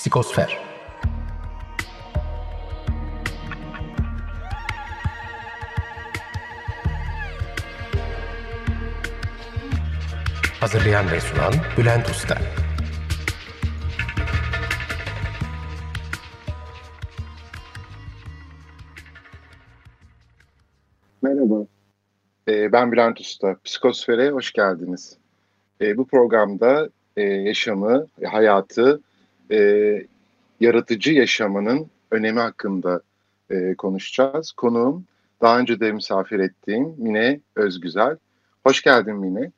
Psikosfer Hazırlayan ve sunan Bülent Usta Merhaba, ee, ben Bülent Usta. Psikosfer'e hoş geldiniz. Ee, bu programda e, yaşamı, hayatı, e, yaratıcı yaşamının önemi hakkında e, konuşacağız. Konuğum daha önce de misafir ettiğim Mine Özgüzel. Hoş geldin Mine.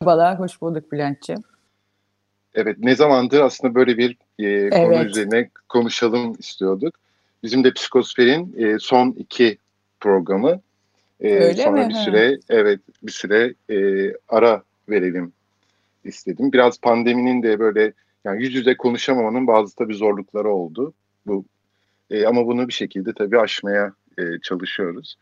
Merhabalar, hoş bulduk Bülent'ciğim. Evet, ne zamandır aslında böyle bir e, evet. konu üzerine konuşalım istiyorduk. Bizim de Psikosfer'in e, son iki programı. E, Öyle sonra mi? bir süre, evet bir süre e, ara verelim istedim. Biraz pandeminin de böyle yani yüz yüze konuşamamanın bazı tabii zorlukları oldu. Bu e, ama bunu bir şekilde tabii aşmaya e, çalışıyoruz.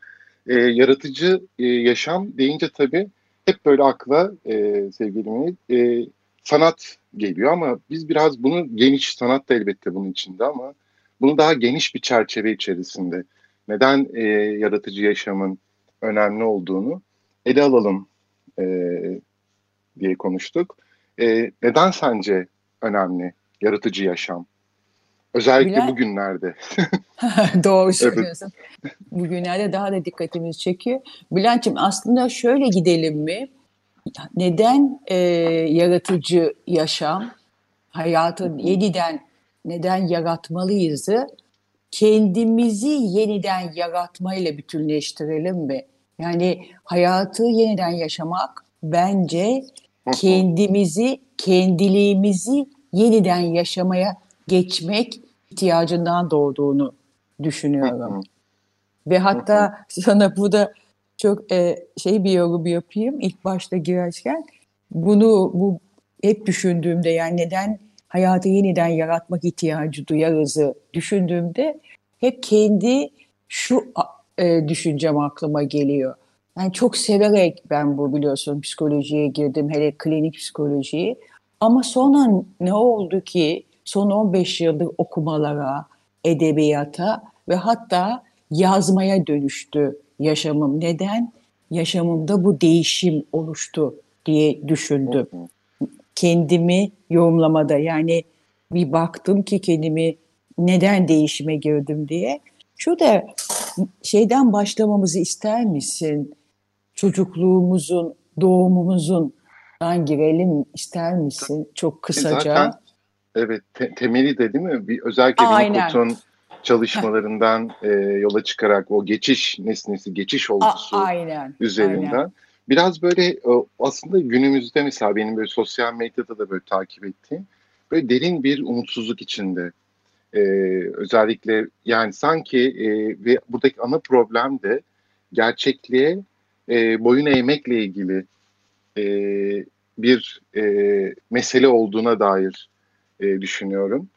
E, yaratıcı e, yaşam deyince tabii hep böyle akla e, sevgili e, sanat geliyor ama biz biraz bunu geniş sanat da elbette bunun içinde ama bunu daha geniş bir çerçeve içerisinde neden e, yaratıcı yaşamın önemli olduğunu ele alalım e, diye konuştuk. E, neden sence önemli yaratıcı yaşam? Özellikle Bülent... bugünlerde. Doğru söylüyorsun. Evet. Bugünlerde daha da dikkatimizi çekiyor. Bülent'ciğim aslında şöyle gidelim mi? Neden e, yaratıcı yaşam, hayatı yeniden neden yaratmalıyızı kendimizi yeniden yaratmayla bütünleştirelim mi? Yani hayatı yeniden yaşamak bence kendimizi, kendiliğimizi yeniden yaşamaya geçmek ihtiyacından doğduğunu düşünüyorum. Ve hatta sana burada çok e, şey bir yorum yapayım ilk başta girerken. Bunu bu hep düşündüğümde yani neden hayatı yeniden yaratmak ihtiyacı duyarızı düşündüğümde hep kendi şu e, düşüncem aklıma geliyor. Yani çok severek ben bu biliyorsun psikolojiye girdim, hele klinik psikolojiyi. Ama sonra ne oldu ki son 15 yıldır okumalara, edebiyata ve hatta yazmaya dönüştü yaşamım. Neden? Yaşamımda bu değişim oluştu diye düşündüm. Kendimi yorumlamada yani bir baktım ki kendimi neden değişime girdim diye. Şu da şeyden başlamamızı ister misin? Çocukluğumuzun, doğumumuzun dan girelim ister misin? Çok kısaca. Zaten, evet, te- temeli de değil mi? Bir, özellikle Winnicott'un çalışmalarından e, yola çıkarak o geçiş nesnesi, geçiş olgusu A- aynen, üzerinden. Aynen. Biraz böyle aslında günümüzde mesela benim böyle sosyal medyada da böyle takip ettiğim böyle derin bir umutsuzluk içinde. Ee, özellikle yani sanki e, ve buradaki ana problem de gerçekliğe e, boyun eğmekle ilgili e, bir e, mesele olduğuna dair e, düşünüyorum.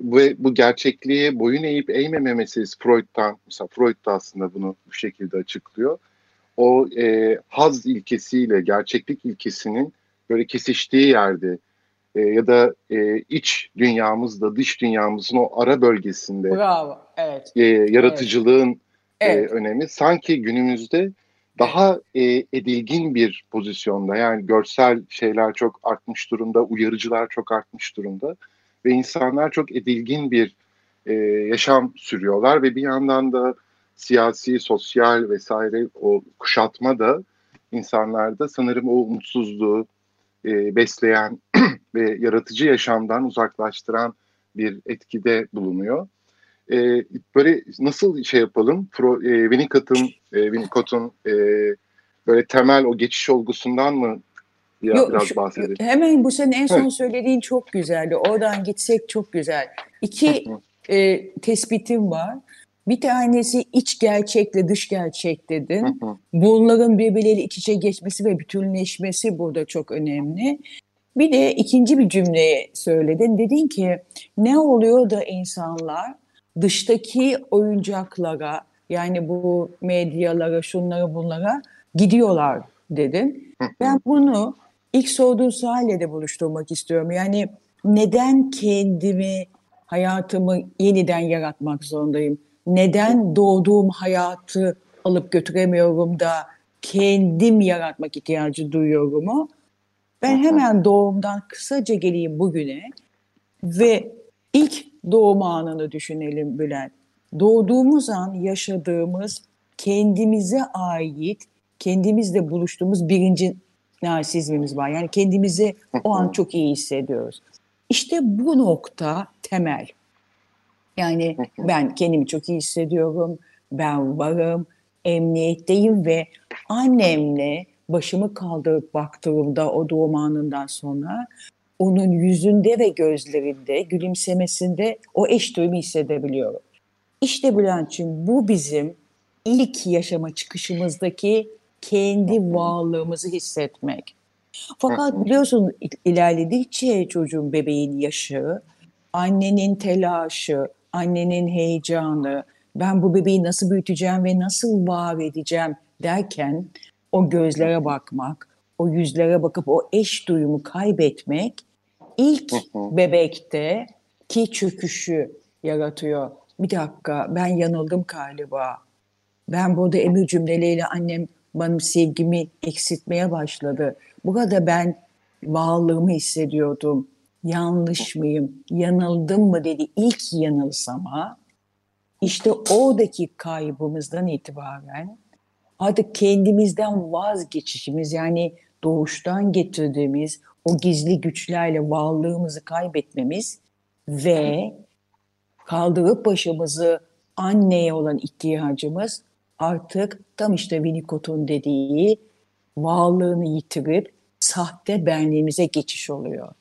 Ve bu gerçekliğe boyun eğip eğmeme meselesi Freud'dan, mesela Freud da aslında bunu bu şekilde açıklıyor. O e, haz ilkesiyle gerçeklik ilkesinin böyle kesiştiği yerde e, ya da e, iç dünyamızda dış dünyamızın o ara bölgesinde Bravo, evet. E, yaratıcılığın evet. E, önemi sanki günümüzde daha e, edilgin bir pozisyonda. Yani görsel şeyler çok artmış durumda, uyarıcılar çok artmış durumda ve insanlar çok edilgin bir e, yaşam sürüyorlar ve bir yandan da siyasi, sosyal vesaire o kuşatma da insanlarda sanırım o umutsuzluğu e, besleyen ve yaratıcı yaşamdan uzaklaştıran bir etkide bulunuyor e, böyle nasıl şey yapalım? Pro, e, Winnicott'un e, Winnicott'un e, böyle temel o geçiş olgusundan mı ya, Yok, biraz bahsedelim? Hemen bu senin en son evet. söylediğin çok güzeldi. Oradan gitsek çok güzel. İki e, tespitim var. Bir tanesi iç gerçekle dış gerçek dedin. Bunların birbirleriyle iç içe geçmesi ve bütünleşmesi burada çok önemli. Bir de ikinci bir cümleyi söyledin. Dedin ki ne oluyor da insanlar dıştaki oyuncaklara yani bu medyalara, şunlara bunlara gidiyorlar dedin. Ben bunu ilk sorduğun sualle de buluşturmak istiyorum. Yani neden kendimi, hayatımı yeniden yaratmak zorundayım? Neden doğduğum hayatı alıp götüremiyorum da kendim yaratmak ihtiyacı duyuyorum o? Ben hemen doğumdan kısaca geleyim bugüne ve ilk doğum anını düşünelim Bülent. Doğduğumuz an yaşadığımız kendimize ait, kendimizle buluştuğumuz birinci narsizmimiz var. Yani kendimizi o an çok iyi hissediyoruz. İşte bu nokta temel. Yani ben kendimi çok iyi hissediyorum, ben varım, emniyetteyim ve annemle başımı kaldırıp baktığımda o doğum anından sonra onun yüzünde ve gözlerinde, gülümsemesinde o eş duyumu hissedebiliyorum. İşte Bülent'ciğim bu bizim ilk yaşama çıkışımızdaki kendi varlığımızı hissetmek. Fakat biliyorsun ilerledikçe çocuğun bebeğin yaşı, annenin telaşı, annenin heyecanı, ben bu bebeği nasıl büyüteceğim ve nasıl var edeceğim derken o gözlere bakmak, o yüzlere bakıp o eş duyumu kaybetmek ilk bebekte ki çöküşü yaratıyor. Bir dakika ben yanıldım galiba. Ben burada emir cümleleriyle annem benim sevgimi eksiltmeye başladı. Burada ben bağlılığımı hissediyordum. Yanlış mıyım? Yanıldım mı dedi ilk yanılsama. İşte oradaki kaybımızdan itibaren artık kendimizden vazgeçişimiz yani doğuştan getirdiğimiz o gizli güçlerle varlığımızı kaybetmemiz ve kaldırıp başımızı anneye olan ihtiyacımız artık tam işte Winnicott'un dediği varlığını yitirip sahte benliğimize geçiş oluyor.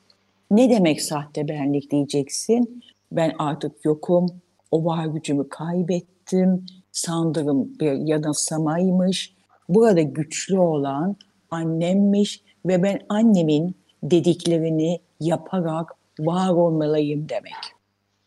Ne demek sahte benlik diyeceksin? Ben artık yokum, o var gücümü kaybettim, sandırım bir yanılsamaymış. Burada güçlü olan annemmiş ve ben annemin dediklerini yaparak var olmalıyım demek.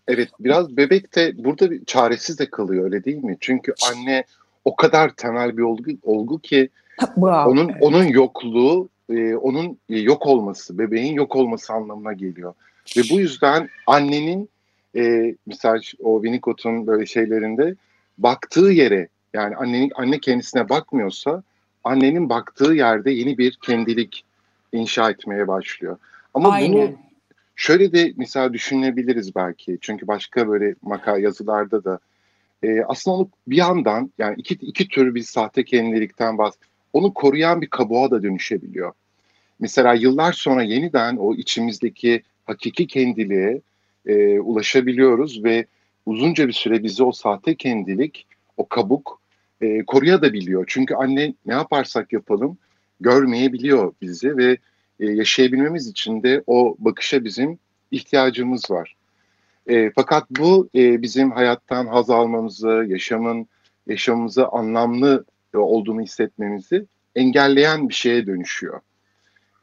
Evet biraz bebek de burada bir çaresiz de kalıyor öyle değil mi? Çünkü anne o kadar temel bir olgu, olgu ki Bravo, onun evet. onun yokluğu e, onun yok olması bebeğin yok olması anlamına geliyor. Ve bu yüzden annenin e, misal o Winnicott'un böyle şeylerinde baktığı yere yani annenin anne kendisine bakmıyorsa annenin baktığı yerde yeni bir kendilik inşa etmeye başlıyor. Ama Aynen. bunu şöyle de mesela düşünebiliriz belki. Çünkü başka böyle makale yazılarda da e, aslında onu bir yandan yani iki, iki tür bir sahte kendilikten bahs onu koruyan bir kabuğa da dönüşebiliyor. Mesela yıllar sonra yeniden o içimizdeki hakiki kendiliğe e, ulaşabiliyoruz ve uzunca bir süre bizi o sahte kendilik, o kabuk e, koruyabiliyor. Çünkü anne ne yaparsak yapalım görmeyebiliyor bizi ve e, yaşayabilmemiz için de o bakışa bizim ihtiyacımız var. E, fakat bu e, bizim hayattan haz almamızı, yaşamın yaşamımızı anlamlı olduğunu hissetmemizi engelleyen bir şeye dönüşüyor.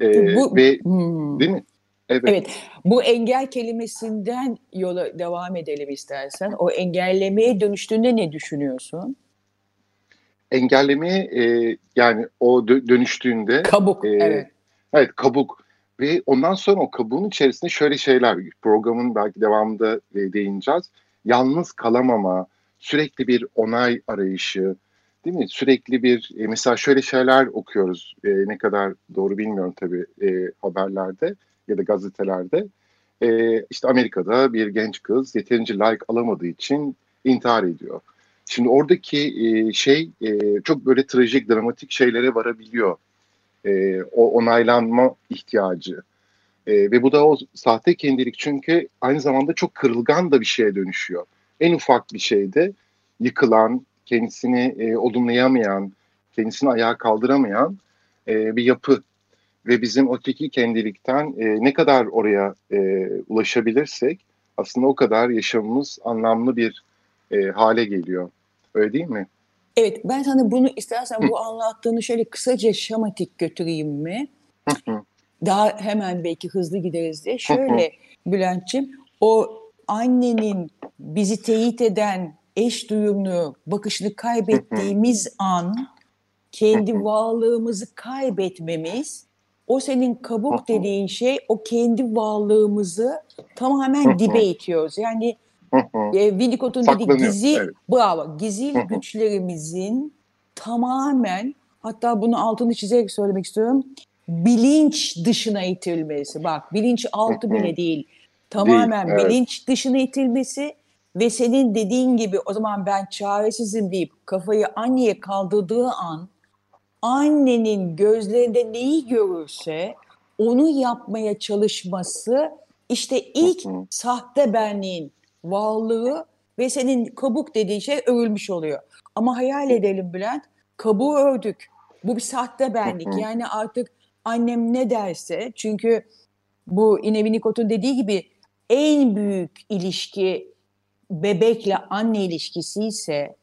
E, bu, ve hmm. değil mi? Evet. evet. Bu engel kelimesinden yola devam edelim istersen. O engellemeye dönüştüğünde ne düşünüyorsun? Engellemeye e, yani o dönüştüğünde kabuk. E, evet. Evet kabuk ve ondan sonra o kabuğun içerisinde şöyle şeyler programın belki devamında e, değineceğiz. Yalnız kalamama, sürekli bir onay arayışı, değil mi? Sürekli bir e, mesela şöyle şeyler okuyoruz. E, ne kadar doğru bilmiyorum tabii e, haberlerde ya da gazetelerde. E, işte Amerika'da bir genç kız yeterince like alamadığı için intihar ediyor. Şimdi oradaki e, şey e, çok böyle trajik, dramatik şeylere varabiliyor. E, o onaylanma ihtiyacı. E, ve bu da o sahte kendilik çünkü aynı zamanda çok kırılgan da bir şeye dönüşüyor. En ufak bir şeyde yıkılan, kendisini e, odunlayamayan, kendisini ayağa kaldıramayan e, bir yapı. Ve bizim öteki kendilikten e, ne kadar oraya e, ulaşabilirsek aslında o kadar yaşamımız anlamlı bir e, hale geliyor. Öyle değil mi? Evet ben sana bunu istersen bu anlattığını şöyle kısaca şematik götüreyim mi? Daha hemen belki hızlı gideriz diye. Şöyle Bülent'ciğim o annenin bizi teyit eden eş duyumlu bakışını kaybettiğimiz an kendi varlığımızı kaybetmemiz o senin kabuk dediğin şey o kendi varlığımızı tamamen dibe itiyoruz. Yani e, Winnicott'un dediği gizli, evet. bravo, gizli güçlerimizin tamamen hatta bunu altını çizerek söylemek istiyorum. Bilinç dışına itilmesi. Bak bilinç altı bile değil. Tamamen değil, evet. bilinç dışına itilmesi ve senin dediğin gibi o zaman ben çaresizim deyip kafayı anneye kaldırdığı an annenin gözlerinde neyi görürse onu yapmaya çalışması işte ilk sahte benliğin varlığı ve senin kabuk dediğin şey örülmüş oluyor. Ama hayal edelim Bülent, kabuğu ördük. Bu bir sahte benlik. Yani artık annem ne derse çünkü bu yine Winnicott'un dediği gibi en büyük ilişki bebekle anne ilişkisi ise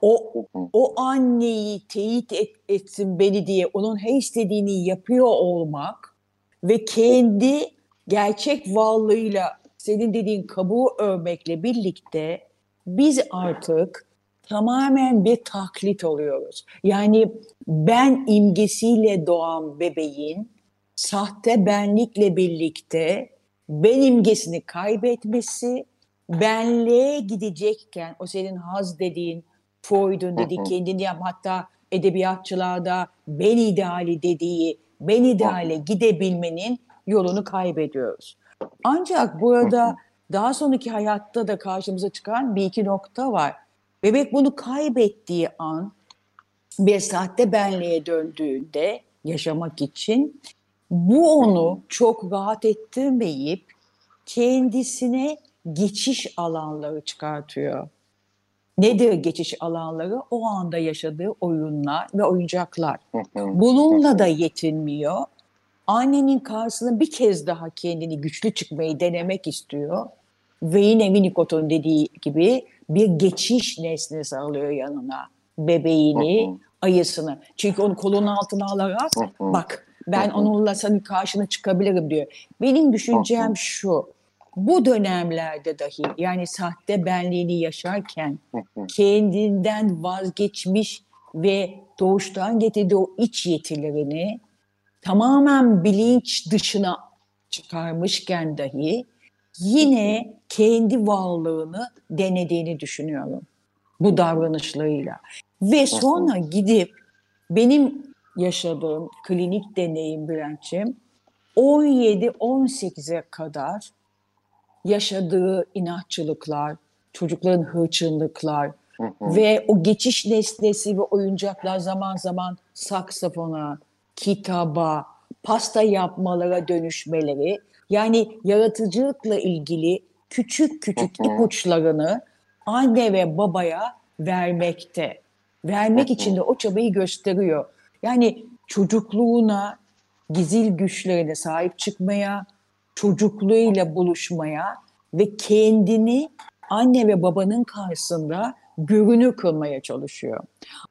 o o anneyi teyit et, etsin beni diye onun her istediğini yapıyor olmak ve kendi gerçek varlığıyla senin dediğin kabuğu örmekle birlikte biz artık tamamen bir taklit oluyoruz. Yani ben imgesiyle doğan bebeğin sahte benlikle birlikte ben imgesini kaybetmesi, benliğe gidecekken o senin haz dediğin, Freud'un dediği kendini yap hatta edebiyatçılarda ben ideali dediği ben ideale gidebilmenin yolunu kaybediyoruz. Ancak burada daha sonraki hayatta da karşımıza çıkan bir iki nokta var. Bebek bunu kaybettiği an bir sahte benliğe döndüğünde yaşamak için bu onu çok rahat ettirmeyip kendisine geçiş alanları çıkartıyor. Nedir geçiş alanları? O anda yaşadığı oyunlar ve oyuncaklar. Bununla da yetinmiyor. Annenin karşısına bir kez daha kendini güçlü çıkmayı denemek istiyor. Ve yine Winnicott'un dediği gibi bir geçiş nesnesi alıyor yanına. Bebeğini, ayısını. Çünkü onu kolunun altına alarak bak ben onunla senin karşına çıkabilirim diyor. Benim düşüncem şu bu dönemlerde dahi yani sahte benliğini yaşarken kendinden vazgeçmiş ve doğuştan getirdiği o iç yetilerini tamamen bilinç dışına çıkarmışken dahi yine kendi varlığını denediğini düşünüyorum bu davranışlarıyla. Ve sonra gidip benim yaşadığım klinik deneyim Bülent'ciğim 17-18'e kadar yaşadığı inatçılıklar, çocukların hırçınlıklar ve o geçiş nesnesi ve oyuncaklar zaman zaman saksafona, kitaba, pasta yapmalara dönüşmeleri yani yaratıcılıkla ilgili küçük küçük ipuçlarını anne ve babaya vermekte. Vermek için de o çabayı gösteriyor. Yani çocukluğuna, gizil güçlerine sahip çıkmaya, çocukluğuyla buluşmaya ve kendini anne ve babanın karşısında görünür kılmaya çalışıyor.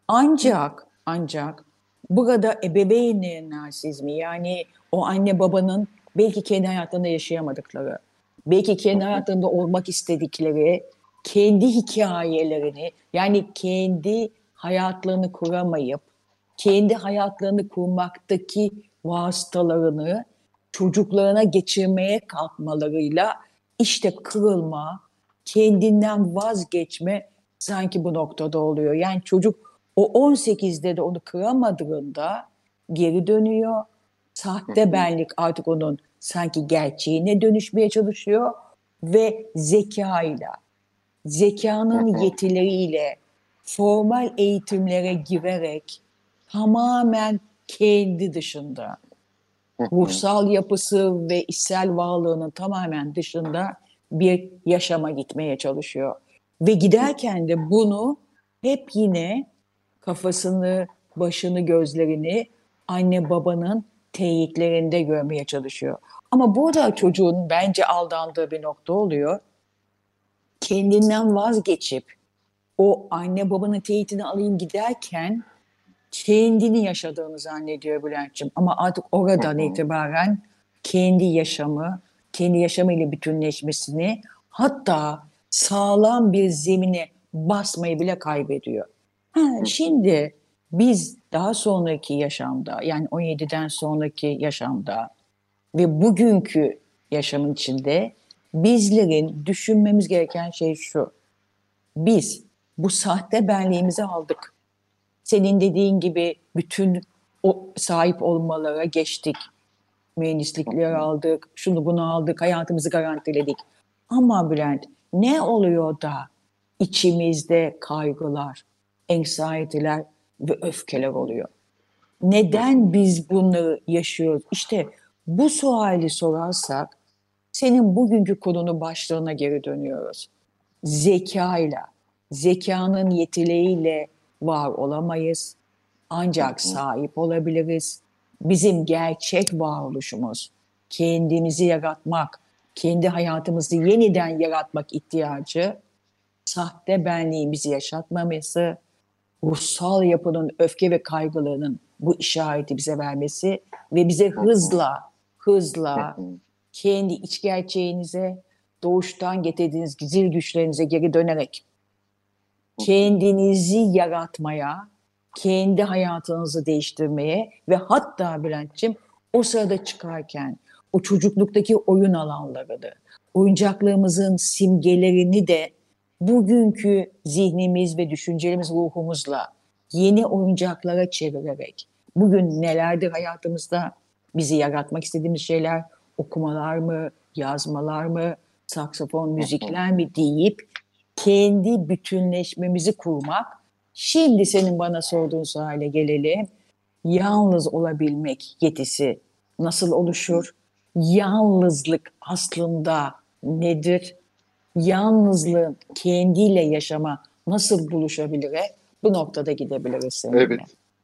Ancak ancak burada ebeveynin narsizmi yani o anne babanın belki kendi hayatlarında yaşayamadıkları, belki kendi hayatlarında olmak istedikleri, kendi hikayelerini yani kendi hayatlarını kuramayıp kendi hayatlarını kurmaktaki vasıtalarını çocuklarına geçirmeye kalkmalarıyla işte kırılma, kendinden vazgeçme sanki bu noktada oluyor. Yani çocuk o 18'de de onu kıramadığında geri dönüyor. Sahte benlik artık onun sanki gerçeğine dönüşmeye çalışıyor ve zekayla, zekanın yetileriyle formal eğitimlere girerek tamamen kendi dışında ruhsal yapısı ve içsel varlığının tamamen dışında bir yaşama gitmeye çalışıyor. Ve giderken de bunu hep yine kafasını, başını, gözlerini anne babanın teyitlerinde görmeye çalışıyor. Ama burada çocuğun bence aldandığı bir nokta oluyor. Kendinden vazgeçip o anne babanın teyitini alayım giderken kendini yaşadığını zannediyor Bülent'ciğim. Ama artık oradan itibaren kendi yaşamı, kendi yaşamıyla bütünleşmesini hatta sağlam bir zemine basmayı bile kaybediyor. Ha, şimdi biz daha sonraki yaşamda yani 17'den sonraki yaşamda ve bugünkü yaşamın içinde bizlerin düşünmemiz gereken şey şu. Biz bu sahte benliğimizi aldık. Senin dediğin gibi bütün o sahip olmalara geçtik. Mühendislikleri aldık, şunu bunu aldık, hayatımızı garantiledik. Ama Bülent ne oluyor da içimizde kaygılar, anxiety'ler ve öfkeler oluyor? Neden biz bunları yaşıyoruz? İşte bu suali sorarsak senin bugünkü konunun başlığına geri dönüyoruz. Zekayla, zekanın yetileriyle var olamayız. Ancak sahip olabiliriz. Bizim gerçek varoluşumuz, kendimizi yaratmak, kendi hayatımızı yeniden yaratmak ihtiyacı, sahte benliğimizi yaşatmaması, ruhsal yapının öfke ve kaygılarının bu işareti bize vermesi ve bize hızla, hızla kendi iç gerçeğinize, doğuştan getirdiğiniz gizil güçlerinize geri dönerek kendinizi yaratmaya, kendi hayatınızı değiştirmeye ve hatta Bülent'ciğim o sırada çıkarken o çocukluktaki oyun alanlarını, oyuncaklarımızın simgelerini de bugünkü zihnimiz ve düşüncelerimiz ruhumuzla yeni oyuncaklara çevirerek bugün nelerdir hayatımızda bizi yaratmak istediğimiz şeyler okumalar mı, yazmalar mı, saksafon, müzikler mi deyip kendi bütünleşmemizi kurmak. Şimdi senin bana sorduğun suale gelelim. Yalnız olabilmek yetisi nasıl oluşur? Yalnızlık aslında nedir? Yalnızlığın kendiyle yaşama nasıl buluşabilir? Bu noktada gidebiliriz seninle. Evet.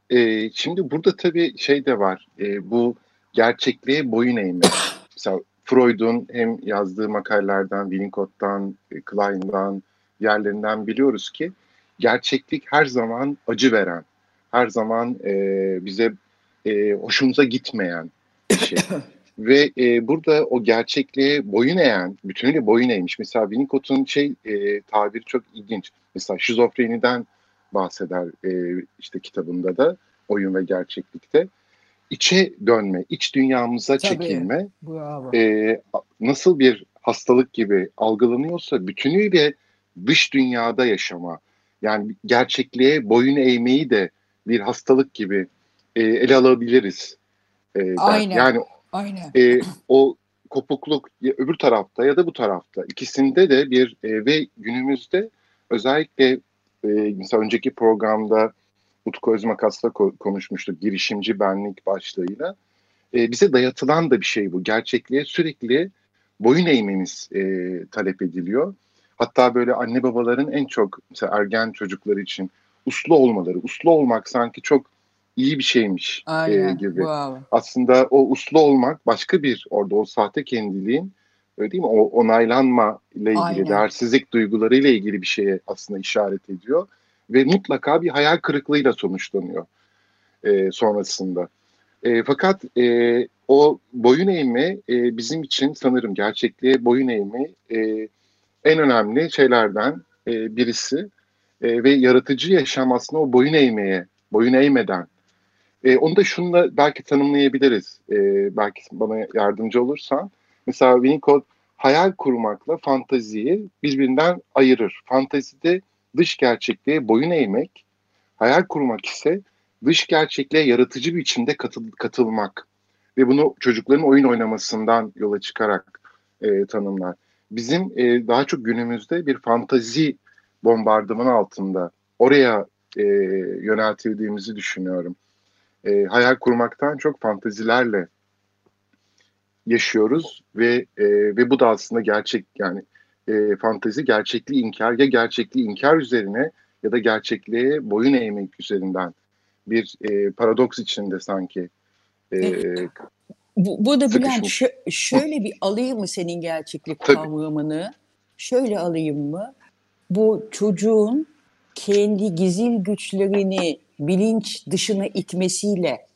Ee, şimdi burada tabii şey de var. Ee, bu gerçekliğe boyun eğme. Mesela Freud'un hem yazdığı makalelerden, Winnicott'tan, e, Klein'dan, yerlerinden biliyoruz ki gerçeklik her zaman acı veren, her zaman e, bize e, hoşumuza gitmeyen bir şey. Ve e, burada o gerçekliğe boyun eğen, bütünüyle boyun eğmiş. Mesela Winnicott'un şey e, tabiri çok ilginç. Mesela şizofreniden bahseder e, işte kitabında da oyun ve gerçeklikte. İçe dönme, iç dünyamıza Tabii. çekilme e, nasıl bir hastalık gibi algılanıyorsa bütünüyle dış dünyada yaşama yani gerçekliğe boyun eğmeyi de bir hastalık gibi e, ele alabiliriz. E, Aynen. Yani Aynen. E, o kopukluk ya öbür tarafta ya da bu tarafta ikisinde de bir e, ve günümüzde özellikle e, mesela önceki programda Utku Özmakas'la ko- konuşmuştuk girişimci benlik başlığıyla. E, bize dayatılan da bir şey bu. Gerçekliğe sürekli boyun eğmemiz e, talep ediliyor. Hatta böyle anne babaların en çok mesela ergen çocukları için uslu olmaları, uslu olmak sanki çok iyi bir şeymiş e, Aynen, e, gibi. Wow. Aslında o uslu olmak başka bir orada o sahte kendiliğin öyle değil mi? O onaylanma ile ilgili, Aynen. değersizlik duyguları ile ilgili bir şeye aslında işaret ediyor ve mutlaka bir hayal kırıklığıyla sonuçlanıyor e, sonrasında. E, fakat e, o boyun eğme e, bizim için sanırım gerçekliğe boyun eğme e, en önemli şeylerden e, birisi e, ve yaratıcı yaşam aslında o boyun eğmeye, boyun eğmeden. E, onu da şunla belki tanımlayabiliriz. E, belki bana yardımcı olursan. Mesela Winnicott hayal kurmakla fantaziyi birbirinden ayırır. Fantazide dış gerçekliğe boyun eğmek, hayal kurmak ise dış gerçekliğe yaratıcı bir biçimde katıl, katılmak ve bunu çocukların oyun oynamasından yola çıkarak e, tanımlar bizim e, daha çok günümüzde bir fantazi bombardımanı altında oraya e, yöneltildiğimizi düşünüyorum. E, hayal kurmaktan çok fantazilerle yaşıyoruz ve e, ve bu da aslında gerçek yani e, fantezi gerçekliği inkar ya gerçekliği inkar üzerine ya da gerçekliğe boyun eğmek üzerinden bir e, paradoks içinde sanki e, bu, burada Bülent şö şöyle bir alayım mı senin gerçeklik Tabii. kavramını? Şöyle alayım mı? Bu çocuğun kendi gizil güçlerini bilinç dışına itmesiyle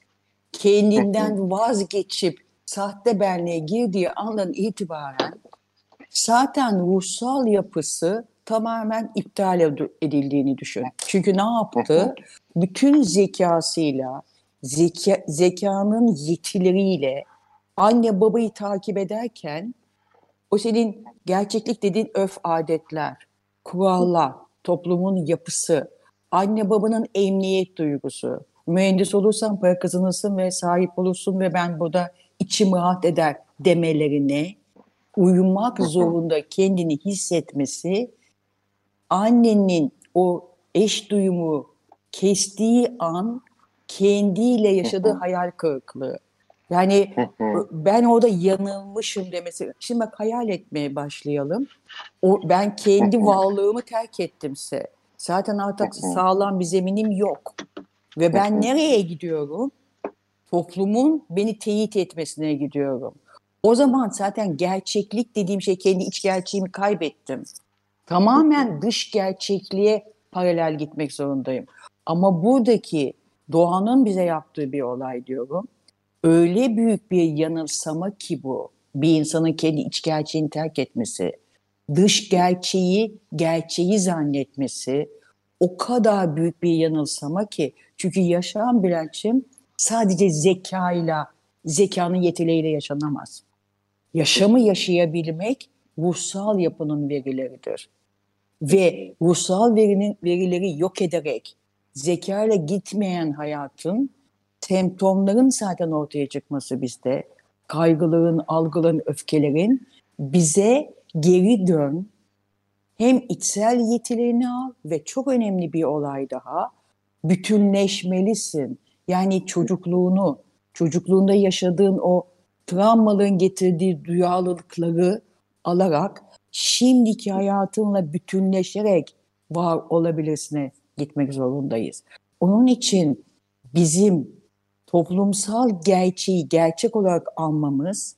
kendinden vazgeçip sahte benliğe girdiği andan itibaren zaten ruhsal yapısı tamamen iptal edildiğini düşün. Çünkü ne yaptı? Bütün zekasıyla, zeka, zekanın yetileriyle anne babayı takip ederken o senin gerçeklik dediğin öf adetler, kurallar, toplumun yapısı, anne babanın emniyet duygusu, mühendis olursan para kazanırsın ve sahip olursun ve ben burada içim rahat eder demelerine uyumak zorunda kendini hissetmesi annenin o eş duyumu kestiği an kendiyle yaşadığı hayal kırıklığı. Yani ben orada yanılmışım demesi. Şimdi bak hayal etmeye başlayalım. O, ben kendi varlığımı terk ettimse zaten artık sağlam bir zeminim yok. Ve ben nereye gidiyorum? Toplumun beni teyit etmesine gidiyorum. O zaman zaten gerçeklik dediğim şey kendi iç gerçeğimi kaybettim. Tamamen dış gerçekliğe paralel gitmek zorundayım. Ama buradaki doğanın bize yaptığı bir olay diyorum. Öyle büyük bir yanılsama ki bu. Bir insanın kendi iç gerçeğini terk etmesi, dış gerçeği gerçeği zannetmesi o kadar büyük bir yanılsama ki. Çünkü yaşam Bülent'ciğim sadece zekayla, zekanın yetileriyle yaşanamaz. Yaşamı yaşayabilmek ruhsal yapının verileridir. Ve ruhsal verinin, verileri yok ederek zekayla gitmeyen hayatın semptomların zaten ortaya çıkması bizde. Kaygıların, algıların, öfkelerin bize geri dön, hem içsel yetilerini al ve çok önemli bir olay daha, bütünleşmelisin. Yani çocukluğunu, çocukluğunda yaşadığın o travmaların getirdiği duyarlılıkları alarak şimdiki hayatınla bütünleşerek var olabilirsine gitmek zorundayız. Onun için bizim toplumsal gerçeği gerçek olarak almamız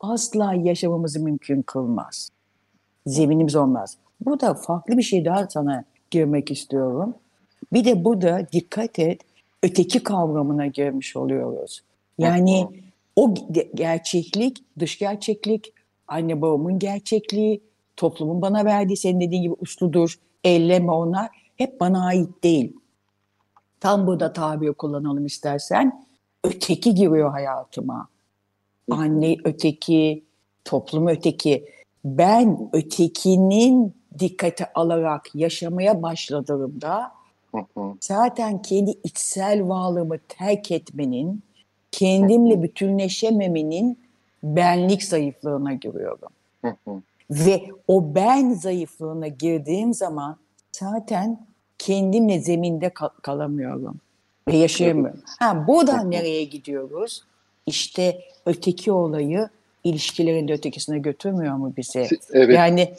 asla yaşamamızı mümkün kılmaz. Zeminimiz olmaz. Burada farklı bir şey daha sana girmek istiyorum. Bir de burada dikkat et öteki kavramına girmiş oluyoruz. Yani o gerçeklik, dış gerçeklik, anne babamın gerçekliği, toplumun bana verdiği senin dediğin gibi usludur, elleme onlar hep bana ait değil. Tam burada tabir kullanalım istersen. Öteki giriyor hayatıma. Anne öteki, toplum öteki. Ben ötekinin dikkate alarak yaşamaya başladığımda zaten kendi içsel varlığımı terk etmenin, kendimle bütünleşememenin benlik zayıflığına giriyorum. Ve o ben zayıflığına girdiğim zaman zaten kendimle zeminde kal- kalamıyorum ve yaşayamıyorum. Ha, buradan nereye gidiyoruz? İşte öteki olayı ilişkilerin de ötekisine götürmüyor mu bizi? Evet. Yani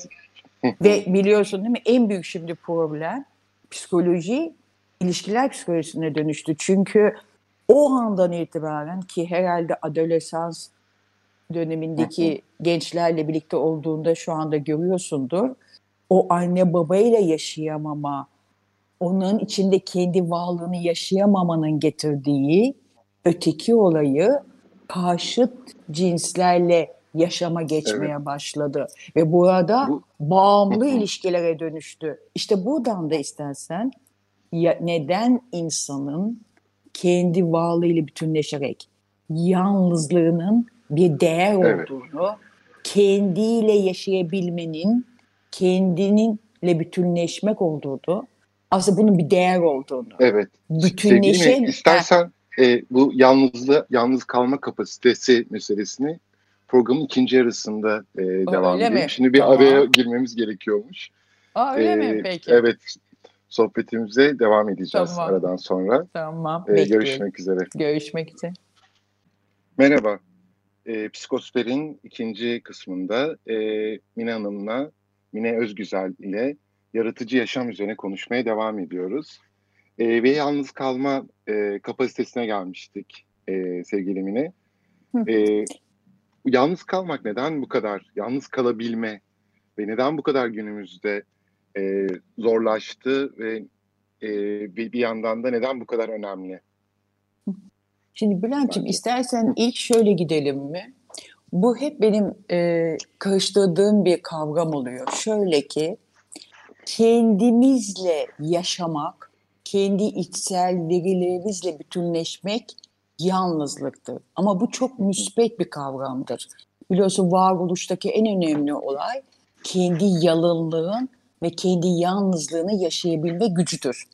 ve biliyorsun değil mi en büyük şimdi problem psikoloji ilişkiler psikolojisine dönüştü. Çünkü o andan itibaren ki herhalde adolesans dönemindeki gençlerle birlikte olduğunda şu anda görüyorsundur. O anne babayla yaşayamama, onun içinde kendi varlığını yaşayamamanın getirdiği öteki olayı karşıt cinslerle yaşama geçmeye evet. başladı. Ve burada Bu, bağımlı ilişkilere dönüştü. İşte buradan da istersen ya, neden insanın kendi varlığıyla bütünleşerek yalnızlığının bir değer evet. olduğunu, kendiyle yaşayabilmenin, kendininle bütünleşmek olduğunu, aslında bunun bir değer olduğunu. Evet. Bütünleşe... İstersen e, bu yalnızlığı, yalnız kalma kapasitesi meselesini programın ikinci yarısında e, devam. Mi? Şimdi bir tamam. araya girmemiz gerekiyormuş. Aa, öyle ee, mi peki? Evet. Sohbetimize devam edeceğiz tamam. aradan sonra. Tamam. Ee, görüşmek üzere. Görüşmek üzere. Merhaba. E, Psikosfer'in ikinci kısmında e, Mine Hanım'la, Mine Özgüzel ile yaratıcı yaşam üzerine konuşmaya devam ediyoruz. E, ve yalnız kalma e, kapasitesine gelmiştik e, sevgili Mine. E, yalnız kalmak neden bu kadar, yalnız kalabilme ve neden bu kadar günümüzde e, zorlaştı ve e, bir, bir yandan da neden bu kadar önemli? Şimdi Bülent'ciğim istersen ilk şöyle gidelim mi? Bu hep benim e, karıştırdığım bir kavram oluyor. Şöyle ki kendimizle yaşamak, kendi içsel verilerimizle bütünleşmek yalnızlıktır. Ama bu çok müspet bir kavramdır. Biliyorsun varoluştaki en önemli olay kendi yalınlığın ve kendi yalnızlığını yaşayabilme gücüdür.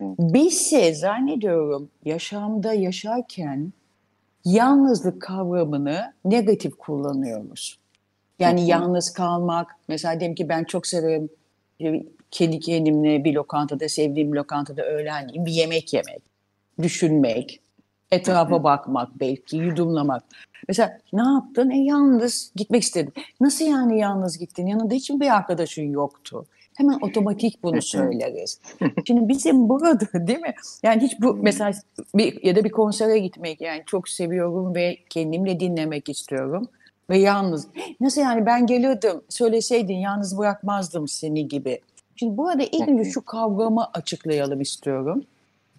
Bizse zannediyorum yaşamda yaşarken yalnızlık kavramını negatif kullanıyoruz. Yani yalnız kalmak, mesela diyelim ki ben çok severim kendi kendimle bir lokantada, sevdiğim lokantada öğlen bir yemek yemek, düşünmek, etrafa bakmak belki, yudumlamak. Mesela ne yaptın? E yalnız gitmek istedim. Nasıl yani yalnız gittin? Yanında hiç mi bir arkadaşın yoktu? Hemen otomatik bunu söyleriz. Şimdi bizim burada değil mi? Yani hiç bu mesela bir, ya da bir konsere gitmek yani çok seviyorum ve kendimle dinlemek istiyorum. Ve yalnız. Nasıl yani ben gelirdim söyleseydin yalnız bırakmazdım seni gibi. Şimdi burada ilk önce şu kavramı açıklayalım istiyorum.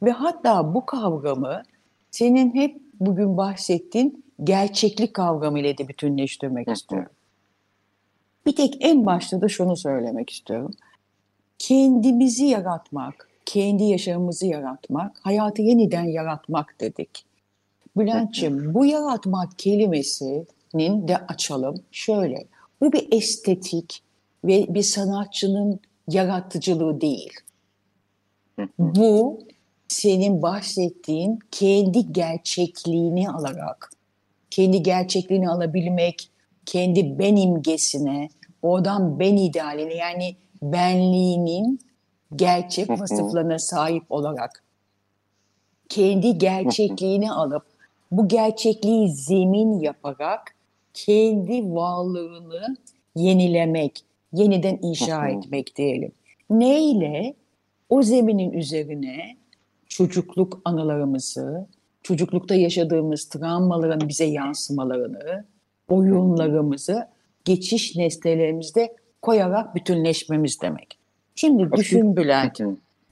Ve hatta bu kavramı senin hep bugün bahsettiğin gerçeklik kavramıyla da bütünleştirmek istiyorum. Bir tek en başta da şunu söylemek istiyorum. Kendimizi yaratmak, kendi yaşamımızı yaratmak, hayatı yeniden yaratmak dedik. Bülent'ciğim bu yaratmak kelimesinin de açalım. Şöyle, bu bir estetik ve bir sanatçının yaratıcılığı değil. Bu senin bahsettiğin kendi gerçekliğini alarak, kendi gerçekliğini alabilmek, kendi ben imgesine, oradan ben idealine yani benliğinin gerçek vasıflarına sahip olarak kendi gerçekliğini alıp bu gerçekliği zemin yaparak kendi varlığını yenilemek, yeniden inşa etmek diyelim. Neyle? O zeminin üzerine çocukluk anılarımızı, çocuklukta yaşadığımız travmaların bize yansımalarını, oyunlarımızı geçiş nesnelerimizde koyarak bütünleşmemiz demek. Şimdi düşün Bülent,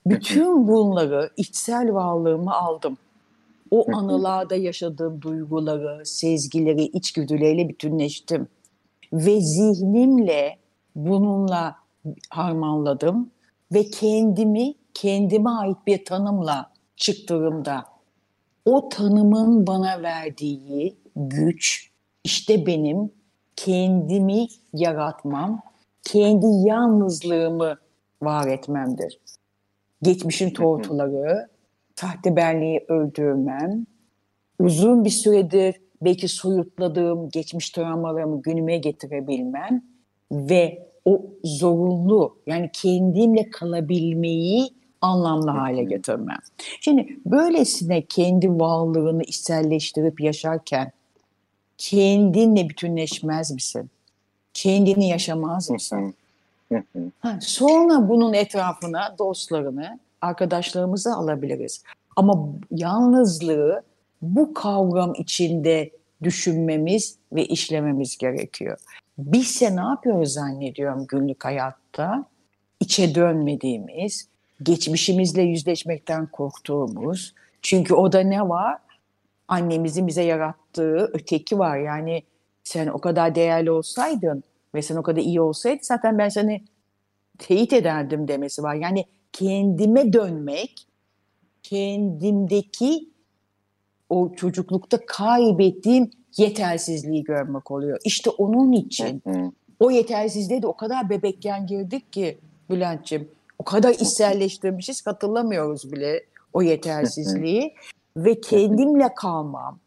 bütün bunları içsel varlığımı aldım. O anılarda yaşadığım duyguları, sezgileri, içgüdüleriyle bütünleştim. Ve zihnimle bununla harmanladım ve kendimi kendime ait bir tanımla çıktığımda o tanımın bana verdiği güç işte benim kendimi yaratmam, kendi yalnızlığımı var etmemdir. Geçmişin tortuları, sahte benliği öldürmem, uzun bir süredir belki soyutladığım geçmiş travmalarımı günüme getirebilmem ve o zorunlu yani kendimle kalabilmeyi anlamlı hale getirmem. Şimdi böylesine kendi varlığını içselleştirip yaşarken kendinle bütünleşmez misin? Kendini yaşamaz mısın? ha, sonra bunun etrafına dostlarını, arkadaşlarımızı alabiliriz. Ama yalnızlığı bu kavram içinde düşünmemiz ve işlememiz gerekiyor. Bizse ne yapıyoruz zannediyorum günlük hayatta? İçe dönmediğimiz, geçmişimizle yüzleşmekten korktuğumuz. Çünkü o da ne var? Annemizin bize yarattığı öteki var. Yani sen o kadar değerli olsaydın ve sen o kadar iyi olsaydın zaten ben seni teyit ederdim demesi var. Yani kendime dönmek, kendimdeki o çocuklukta kaybettiğim yetersizliği görmek oluyor. İşte onun için o yetersizliğe de o kadar bebekken girdik ki Bülent'ciğim. O kadar içselleştirmişiz hatırlamıyoruz bile o yetersizliği. Ve kendimle kalmam,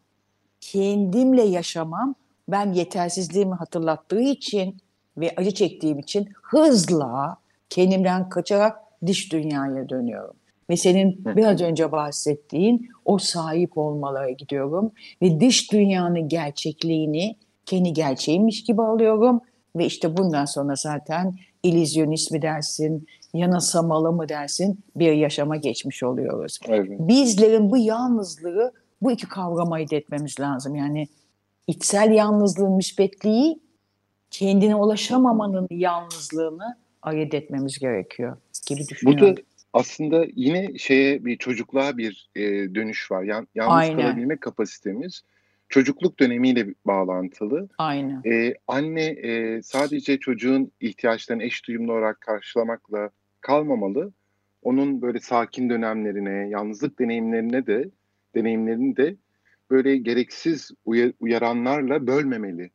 kendimle yaşamam ben yetersizliğimi hatırlattığı için ve acı çektiğim için hızla kendimden kaçarak dış dünyaya dönüyorum. Ve senin biraz önce bahsettiğin o sahip olmalara gidiyorum. Ve dış dünyanın gerçekliğini kendi gerçeğimmiş gibi alıyorum. Ve işte bundan sonra zaten illüzyonist mi dersin, yanasamalı mı dersin bir yaşama geçmiş oluyoruz. Evet. Bizlerin bu yalnızlığı bu iki kavrama ayırt etmemiz lazım. Yani içsel yalnızlığın müspetliği kendine ulaşamamanın yalnızlığını ayırt etmemiz gerekiyor gibi düşünüyorum. Burada aslında yine şeye bir çocukluğa bir e, dönüş var. Yan, yalnız Aynen. kalabilme kapasitemiz çocukluk dönemiyle bağlantılı. Aynen. Ee, anne e, sadece çocuğun ihtiyaçlarını eş duyumlu olarak karşılamakla kalmamalı. Onun böyle sakin dönemlerine, yalnızlık deneyimlerine de deneyimlerini de böyle gereksiz uyaranlarla bölmemeli.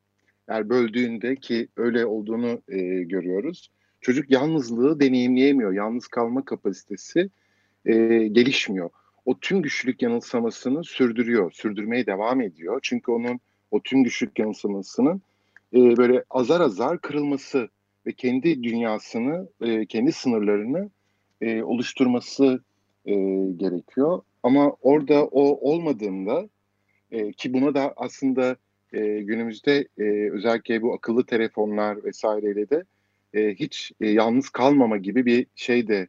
Eğer böldüğünde ki öyle olduğunu e, görüyoruz. Çocuk yalnızlığı deneyimleyemiyor. Yalnız kalma kapasitesi e, gelişmiyor. O tüm güçlük yanılsamasını sürdürüyor, sürdürmeye devam ediyor. Çünkü onun o tüm güçlük yanılsamasının e, böyle azar azar kırılması ve kendi dünyasını, e, kendi sınırlarını e, oluşturması e, gerekiyor. Ama orada o olmadığında e, ki buna da aslında e, günümüzde e, özellikle bu akıllı telefonlar vesaireyle de e, hiç e, yalnız kalmama gibi bir şey de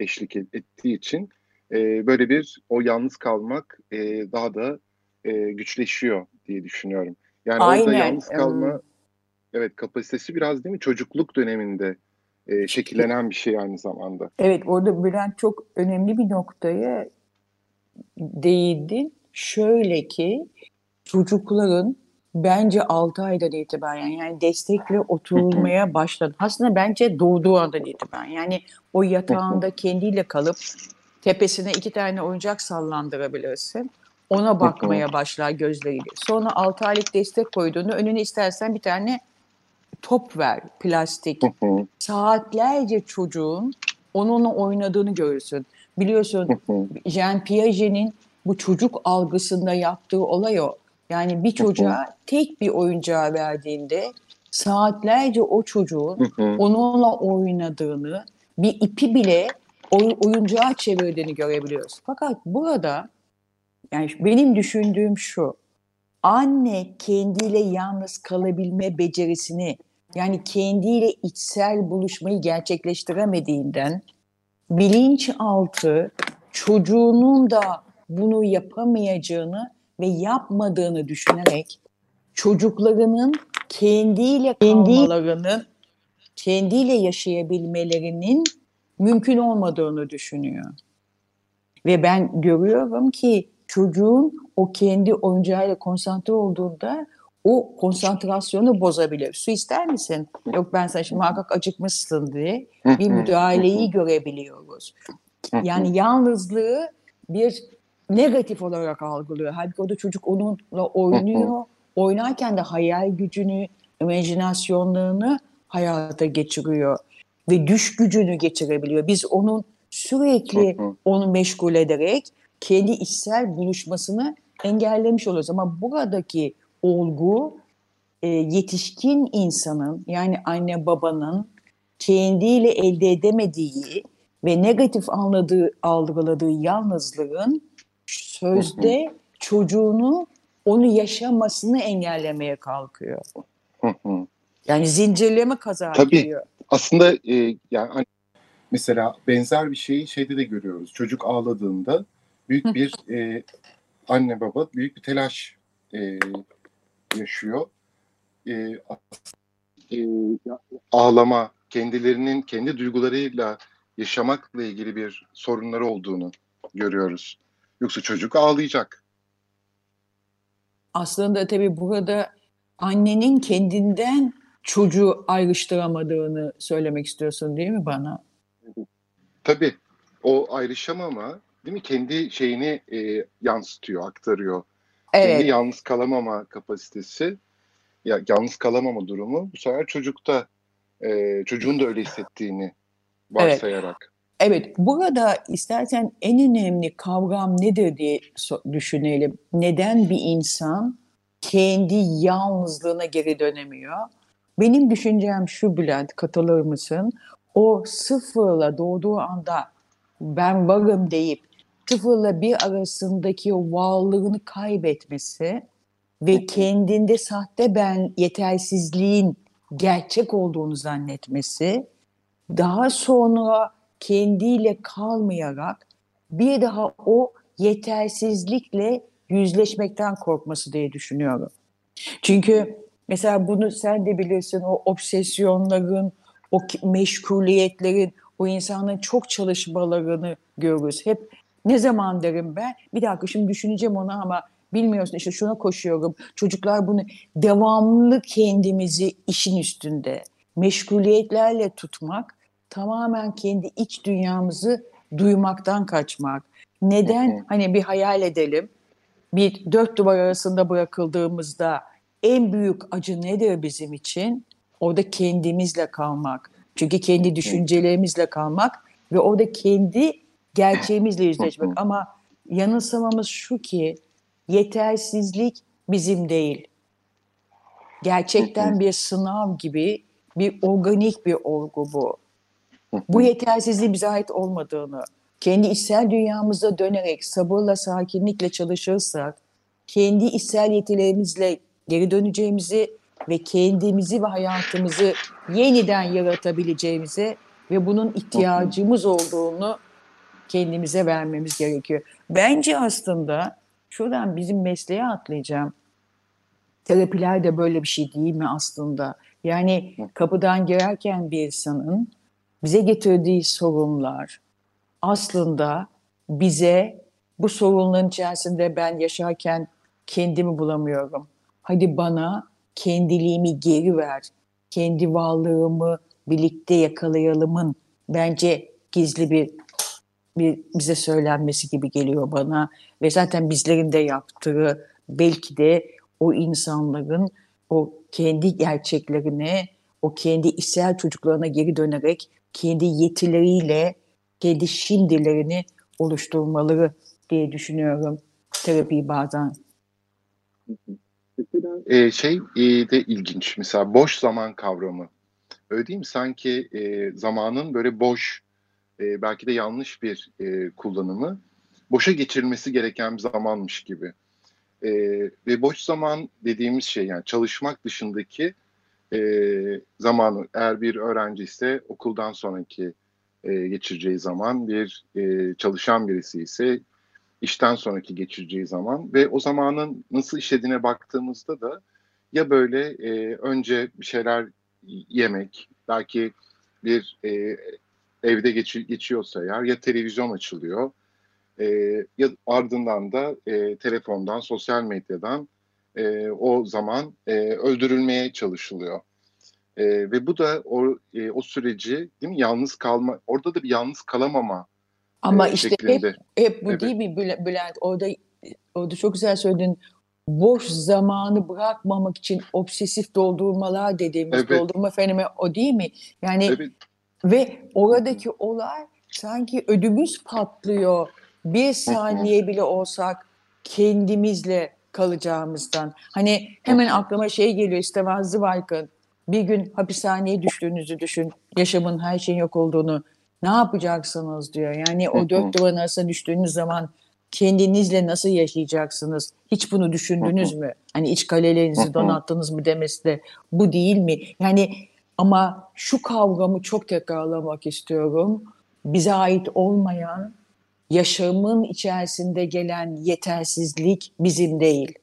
eşlik ettiği için e, böyle bir o yalnız kalmak e, daha da e, güçleşiyor diye düşünüyorum. Yani Aynen. orada yalnız kalma evet kapasitesi biraz değil mi çocukluk döneminde e, şekillenen bir şey aynı zamanda. Evet orada Bülent çok önemli bir noktaya değindin. Şöyle ki çocukların bence 6 aydan itibaren yani destekle oturulmaya başladı. Aslında bence doğduğu andan itibaren yani o yatağında kendiyle kalıp tepesine iki tane oyuncak sallandırabilirsin. Ona bakmaya başlar gözleriyle. Sonra 6 aylık destek koyduğunu önüne istersen bir tane top ver plastik. Saatlerce çocuğun onunla oynadığını görürsün. Biliyorsun Jean Piaget'in bu çocuk algısında yaptığı olay o. Yani bir çocuğa tek bir oyuncağı verdiğinde saatlerce o çocuğun onunla oynadığını, bir ipi bile oy, oyuncağa çevirdiğini görebiliyoruz. Fakat burada yani benim düşündüğüm şu. Anne kendiyle yalnız kalabilme becerisini yani kendiyle içsel buluşmayı gerçekleştiremediğinden bilinçaltı çocuğunun da bunu yapamayacağını ve yapmadığını düşünerek çocuklarının kendiyle kalmalarının, kendiyle yaşayabilmelerinin mümkün olmadığını düşünüyor. Ve ben görüyorum ki çocuğun o kendi oyuncağıyla konsantre olduğunda o konsantrasyonu bozabilir. Su ister misin? Yok ben sana şimdi muhakkak acıkmışsın diye bir müdahaleyi görebiliyoruz. Yani yalnızlığı bir negatif olarak algılıyor. Halbuki o da çocuk onunla oynuyor. Oynarken de hayal gücünü, imajinasyonlarını hayata geçiriyor. Ve düş gücünü geçirebiliyor. Biz onun sürekli onu meşgul ederek kendi içsel buluşmasını engellemiş oluyoruz. Ama buradaki olgu e, yetişkin insanın yani anne babanın kendiyle elde edemediği ve negatif anladığı, algıladığı yalnızlığın sözde çocuğunu onu yaşamasını engellemeye kalkıyor. Yani zincirleme kaza Tabii. Ediyor. Aslında e, yani hani mesela benzer bir şeyi şeyde de görüyoruz. Çocuk ağladığında büyük bir e, anne baba büyük bir telaş e, yaşıyor. E, e, ağlama, kendilerinin kendi duygularıyla yaşamakla ilgili bir sorunları olduğunu görüyoruz. Yoksa çocuk ağlayacak. Aslında tabii burada annenin kendinden çocuğu ayrıştıramadığını söylemek istiyorsun değil mi bana? Tabii. O ayrışamama değil mi? Kendi şeyini e, yansıtıyor, aktarıyor. Evet. Kendi yalnız kalamama kapasitesi, ya yalnız kalamama durumu bu sefer çocukta e, çocuğun da öyle hissettiğini varsayarak. Evet. Evet, burada istersen en önemli kavram nedir diye düşünelim. Neden bir insan kendi yalnızlığına geri dönemiyor? Benim düşüncem şu Bülent, katılır mısın? O sıfırla doğduğu anda ben varım deyip sıfırla bir arasındaki o varlığını kaybetmesi ve kendinde sahte ben yetersizliğin gerçek olduğunu zannetmesi, daha sonra kendiyle kalmayarak bir daha o yetersizlikle yüzleşmekten korkması diye düşünüyorum. Çünkü mesela bunu sen de bilirsin o obsesyonların, o meşguliyetlerin, o insanların çok çalışmalarını görürüz. Hep ne zaman derim ben, bir dakika şimdi düşüneceğim onu ama bilmiyorsun işte şuna koşuyorum. Çocuklar bunu devamlı kendimizi işin üstünde meşguliyetlerle tutmak tamamen kendi iç dünyamızı duymaktan kaçmak. Neden? Hani bir hayal edelim. Bir dört duvar arasında bırakıldığımızda en büyük acı nedir bizim için? Orada kendimizle kalmak. Çünkü kendi düşüncelerimizle kalmak ve orada kendi gerçeğimizle yüzleşmek. Ama yanılsamamız şu ki yetersizlik bizim değil. Gerçekten bir sınav gibi bir organik bir olgu bu. Bu yetersizliğin bize ait olmadığını, kendi içsel dünyamıza dönerek sabırla, sakinlikle çalışırsak, kendi içsel yetilerimizle geri döneceğimizi ve kendimizi ve hayatımızı yeniden yaratabileceğimizi ve bunun ihtiyacımız olduğunu kendimize vermemiz gerekiyor. Bence aslında şuradan bizim mesleğe atlayacağım. Terapiler de böyle bir şey değil mi aslında? Yani kapıdan girerken bir insanın bize getirdiği sorunlar aslında bize bu sorunların içerisinde ben yaşarken kendimi bulamıyorum. Hadi bana kendiliğimi geri ver. Kendi varlığımı birlikte yakalayalımın bence gizli bir bir bize söylenmesi gibi geliyor bana ve zaten bizlerin de yaptığı belki de o insanların o kendi gerçeklerine, o kendi içsel çocuklarına geri dönerek kendi yetileriyle kendi şimdilerini oluşturmaları diye düşünüyorum terapiyi bazen. Ee, şey e, de ilginç mesela boş zaman kavramı öyle değil mi sanki e, zamanın böyle boş e, belki de yanlış bir e, kullanımı boşa geçirilmesi gereken bir zamanmış gibi. E, ve boş zaman dediğimiz şey yani çalışmak dışındaki e, zamanı eğer bir öğrenci ise okuldan sonraki e, geçireceği zaman bir e, çalışan birisi ise işten sonraki geçireceği zaman ve o zamanın nasıl işlediğine baktığımızda da ya böyle e, önce bir şeyler yemek belki bir e, evde geç, geçiyorsa eğer ya televizyon açılıyor e, ya ardından da e, telefondan, sosyal medyadan e, o zaman e, öldürülmeye çalışılıyor. E, ve bu da o, e, o süreci değil mi yalnız kalma, orada da bir yalnız kalamama Ama e, işte şeklinde. hep, hep bu evet. değil mi Bülent? Orada, orada çok güzel söyledin. Boş zamanı bırakmamak için obsesif doldurmalar dediğimiz evet. doldurma fenomeni o değil mi? Yani evet. ve oradaki olay sanki ödümüz patlıyor. Bir saniye bile olsak kendimizle kalacağımızdan. Hani hemen aklıma şey geliyor İstemez Zıvaykın. Bir gün hapishaneye düştüğünüzü düşün. Yaşamın her şeyin yok olduğunu. Ne yapacaksınız diyor. Yani o dört duvarın arasına düştüğünüz zaman kendinizle nasıl yaşayacaksınız? Hiç bunu düşündünüz mü? Hani iç kalelerinizi donattınız mı demesi de bu değil mi? Yani ama şu kavramı çok tekrarlamak istiyorum. Bize ait olmayan yaşamın içerisinde gelen yetersizlik bizim değil.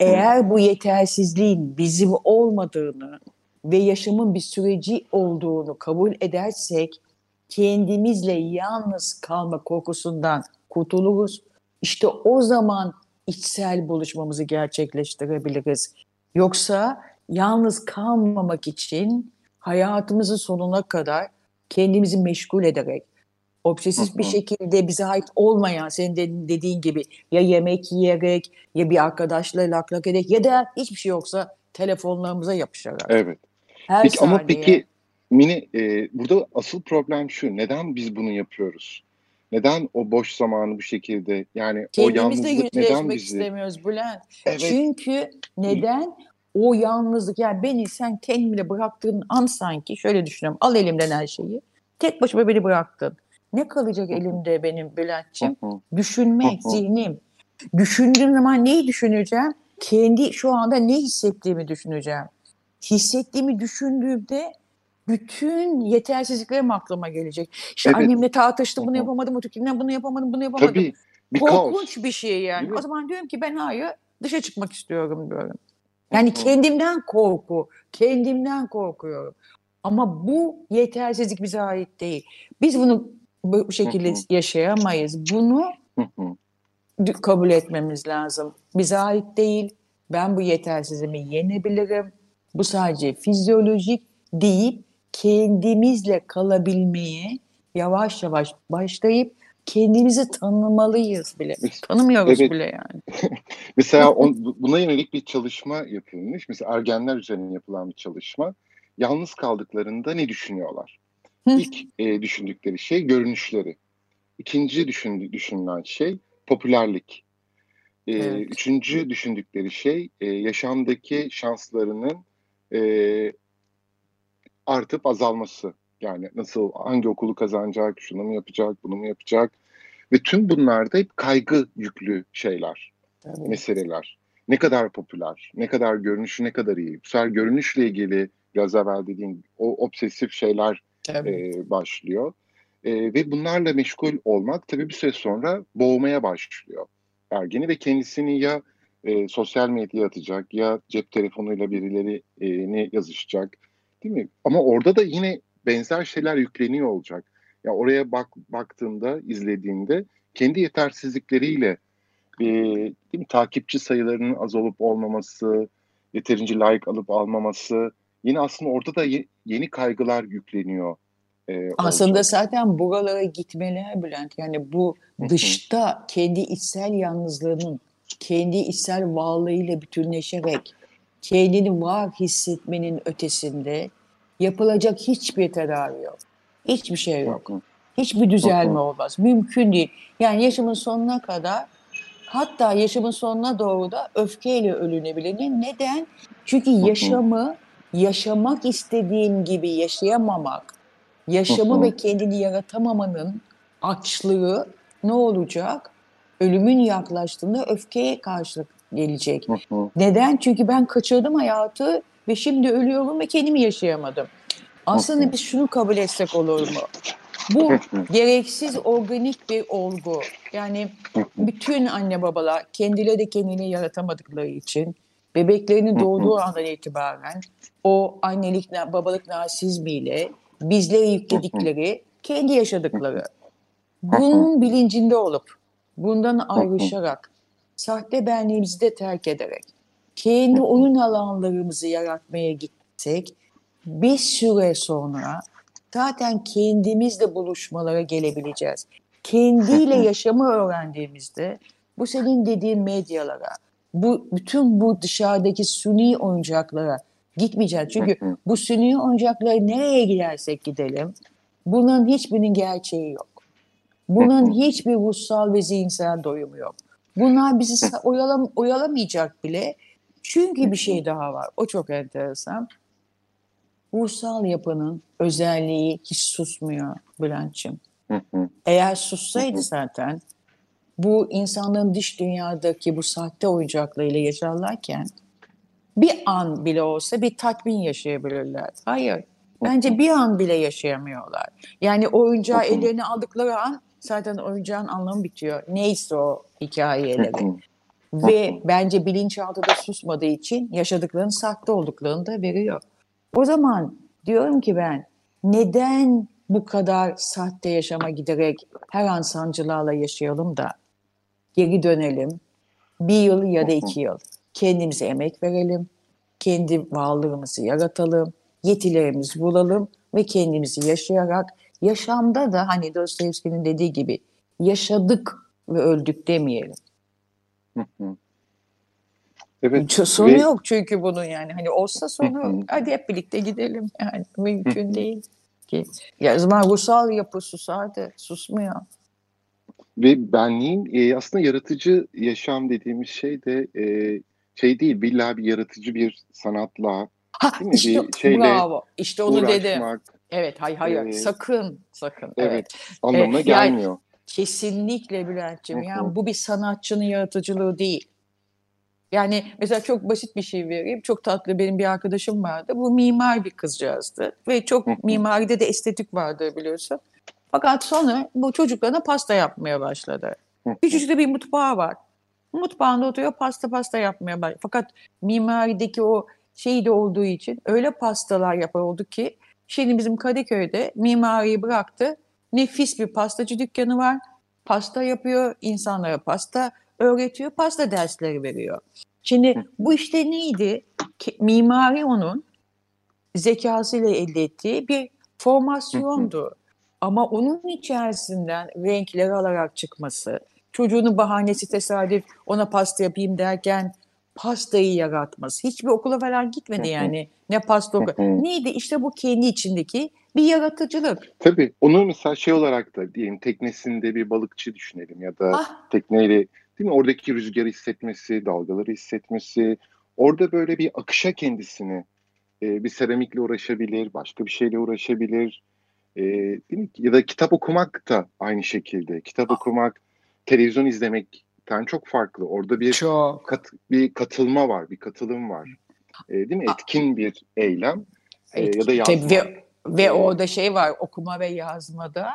Eğer bu yetersizliğin bizim olmadığını ve yaşamın bir süreci olduğunu kabul edersek kendimizle yalnız kalma korkusundan kurtuluruz. İşte o zaman içsel buluşmamızı gerçekleştirebiliriz. Yoksa yalnız kalmamak için hayatımızın sonuna kadar kendimizi meşgul ederek obsesif bir şekilde bize ait olmayan senin de dediğin gibi ya yemek yiyerek ya bir arkadaşla lak lak ederek ya da hiçbir şey yoksa telefonlarımıza yapışarak. Evet. Her peki, saniye. Ama peki Mini e, burada asıl problem şu neden biz bunu yapıyoruz? Neden o boş zamanı bu şekilde yani Kendimizle o yalnızlık neden bizi... istemiyoruz Bülent. Evet. Çünkü neden? O yalnızlık yani beni sen kendimle bıraktığın an sanki şöyle düşünüyorum al elimden her şeyi tek başıma beni bıraktın. Ne kalacak elimde benim Bülent'ciğim? Düşünmek, zihnim. Düşündüğüm zaman neyi düşüneceğim? Kendi şu anda ne hissettiğimi düşüneceğim. Hissettiğimi düşündüğümde bütün yetersizliklerim aklıma gelecek. İşte evet. annemle tartıştım, bunu yapamadım, ötekinden bunu yapamadım, bunu yapamadım. Tabii. Bir Korkunç kaos. bir şey yani. O zaman diyorum ki ben hayır dışa çıkmak istiyorum diyorum. Yani kendimden korku, kendimden korkuyorum. Ama bu yetersizlik bize ait değil. Biz bunu bu şekilde yaşayamayız. Bunu kabul etmemiz lazım. Bize ait değil. Ben bu yetersizliğimi yenebilirim. Bu sadece fizyolojik deyip kendimizle kalabilmeye yavaş yavaş başlayıp kendimizi tanımalıyız bile. Tanımıyoruz evet. bile yani. Mesela on, buna yönelik bir çalışma yapılmış. Mesela ergenler üzerine yapılan bir çalışma. Yalnız kaldıklarında ne düşünüyorlar? İlk e, düşündükleri şey görünüşleri. İkinci düşündü, düşünülen şey popülerlik. E, evet. Üçüncü düşündükleri şey e, yaşamdaki şanslarının e, artıp azalması. Yani nasıl hangi okulu kazanacak, şunu mu yapacak, bunu mu yapacak. Ve tüm bunlar da hep kaygı yüklü şeyler, evet. meseleler. Ne kadar popüler, ne kadar görünüşü ne kadar iyi. Bu sefer görünüşle ilgili biraz evvel dediğim o obsesif şeyler e, başlıyor. E, ve bunlarla meşgul olmak tabii bir süre sonra boğmaya başlıyor ergeni ve kendisini ya e, sosyal medyaya atacak ya cep telefonuyla birileri yazışacak değil mi? Ama orada da yine benzer şeyler yükleniyor olacak. Ya oraya bak baktığında, izlediğinde kendi yetersizlikleriyle e, değil mi? takipçi sayılarının az olup olmaması, yeterince like alıp almaması, yine aslında orada da ye, yeni kaygılar yükleniyor. E, aslında olacak. zaten buralara gitmeler Bülent. Yani bu dışta kendi içsel yalnızlığının, kendi içsel varlığıyla bütünleşerek kendini var hissetmenin ötesinde yapılacak hiçbir tedavi yok. Hiçbir şey yok. Hiçbir düzelme olmaz. Mümkün değil. Yani yaşamın sonuna kadar hatta yaşamın sonuna doğru da öfkeyle ölünebilir. Neden? Çünkü yaşamı yaşamak istediğim gibi yaşayamamak, yaşamı ve kendini yaratamamanın açlığı ne olacak? Ölümün yaklaştığında öfkeye karşılık gelecek. Neden? Çünkü ben kaçırdım hayatı ve şimdi ölüyorum ve kendimi yaşayamadım. Aslında biz şunu kabul etsek olur mu? Bu gereksiz organik bir olgu. Yani bütün anne babalar kendileri de kendini yaratamadıkları için bebeklerinin doğduğu andan itibaren o annelik, babalık narsizmiyle bizlere yükledikleri kendi yaşadıkları. Bunun bilincinde olup bundan ayrışarak sahte benliğimizi de terk ederek kendi oyun alanlarımızı yaratmaya gitsek bir süre sonra zaten kendimizle buluşmalara gelebileceğiz. Kendiyle yaşamı öğrendiğimizde bu senin dediğin medyalara, bu bütün bu dışarıdaki suni oyuncaklara gitmeyeceğiz. Çünkü bu suni oyuncaklara nereye gidersek gidelim bunun hiçbirinin gerçeği yok. Bunun hiçbir ruhsal ve zihinsel doyumu yok. Bunlar bizi oyalam oyalamayacak bile. Çünkü bir şey daha var. O çok enteresan. Ruhsal yapının özelliği hiç susmuyor Bülent'ciğim. Eğer sussaydı zaten bu insanların dış dünyadaki bu sahte oyuncaklarıyla yaşarlarken bir an bile olsa bir tatmin yaşayabilirler. Hayır. Bence bir an bile yaşayamıyorlar. Yani oyuncağı ellerine aldıkları an zaten oyuncağın anlamı bitiyor. Neyse o hikayeleri. Ve bence bilinçaltı da susmadığı için yaşadıklarının sahte olduklarını da veriyor. O zaman diyorum ki ben neden bu kadar sahte yaşama giderek her an sancılarla yaşayalım da geri dönelim. Bir yıl ya da iki yıl kendimize emek verelim. Kendi varlığımızı yaratalım. Yetilerimizi bulalım ve kendimizi yaşayarak yaşamda da hani Dostoyevski'nin dediği gibi yaşadık ve öldük demeyelim. Evet. Sonu ve... yok çünkü bunun yani. Hani olsa sonu. Hadi hep birlikte gidelim. Yani mümkün değil ki. Ya zaman ruhsal yapı susardı. Susmuyor. Ve benliğin e, aslında yaratıcı yaşam dediğimiz şey de e, şey değil. Billa bir yaratıcı bir sanatla ha, değil mi? Işte, bir şeyle bravo. İşte onu uğraşmak, dedi. Evet, hayır hayır. Ee, sakın, sakın. Evet, evet. anlamına ee, gelmiyor. Yani, kesinlikle Bülent'ciğim. Yani bu bir sanatçının yaratıcılığı değil. Yani mesela çok basit bir şey vereyim. Çok tatlı benim bir arkadaşım vardı. Bu mimar bir kızcağızdı. Ve çok mimaride de estetik vardı biliyorsun. Fakat sonra bu çocuklarına pasta yapmaya başladı. Küçücük de bir mutfağı var. Mutfağında oturuyor pasta pasta yapmaya başladı. Fakat mimarideki o şey de olduğu için öyle pastalar yapar oldu ki şimdi bizim Kadıköy'de mimariyi bıraktı. Nefis bir pastacı dükkanı var. Pasta yapıyor, insanlara pasta öğretiyor, pasta dersleri veriyor. Şimdi bu işte neydi? Mimari onun zekasıyla elde ettiği bir formasyondu. Ama onun içerisinden renkleri alarak çıkması, çocuğunun bahanesi tesadüf ona pasta yapayım derken pastayı yaratması. Hiçbir okula falan gitmedi yani. Ne pasta okulu. Neydi? İşte bu kendi içindeki bir yaratıcılık. Tabii. Onu mesela şey olarak da diyelim teknesinde bir balıkçı düşünelim ya da ah. tekneyle değil mi? Oradaki rüzgarı hissetmesi, dalgaları hissetmesi. Orada böyle bir akışa kendisini bir seramikle uğraşabilir, başka bir şeyle uğraşabilir. E, değil mi? Ya da kitap okumak da aynı şekilde. Kitap ah. okumak, televizyon izlemekten çok farklı. Orada bir çok. Kat, bir katılma var, bir katılım var. E, değil mi? Etkin bir eylem e, ya da yazma. Ve, ve orada şey var, okuma ve yazmada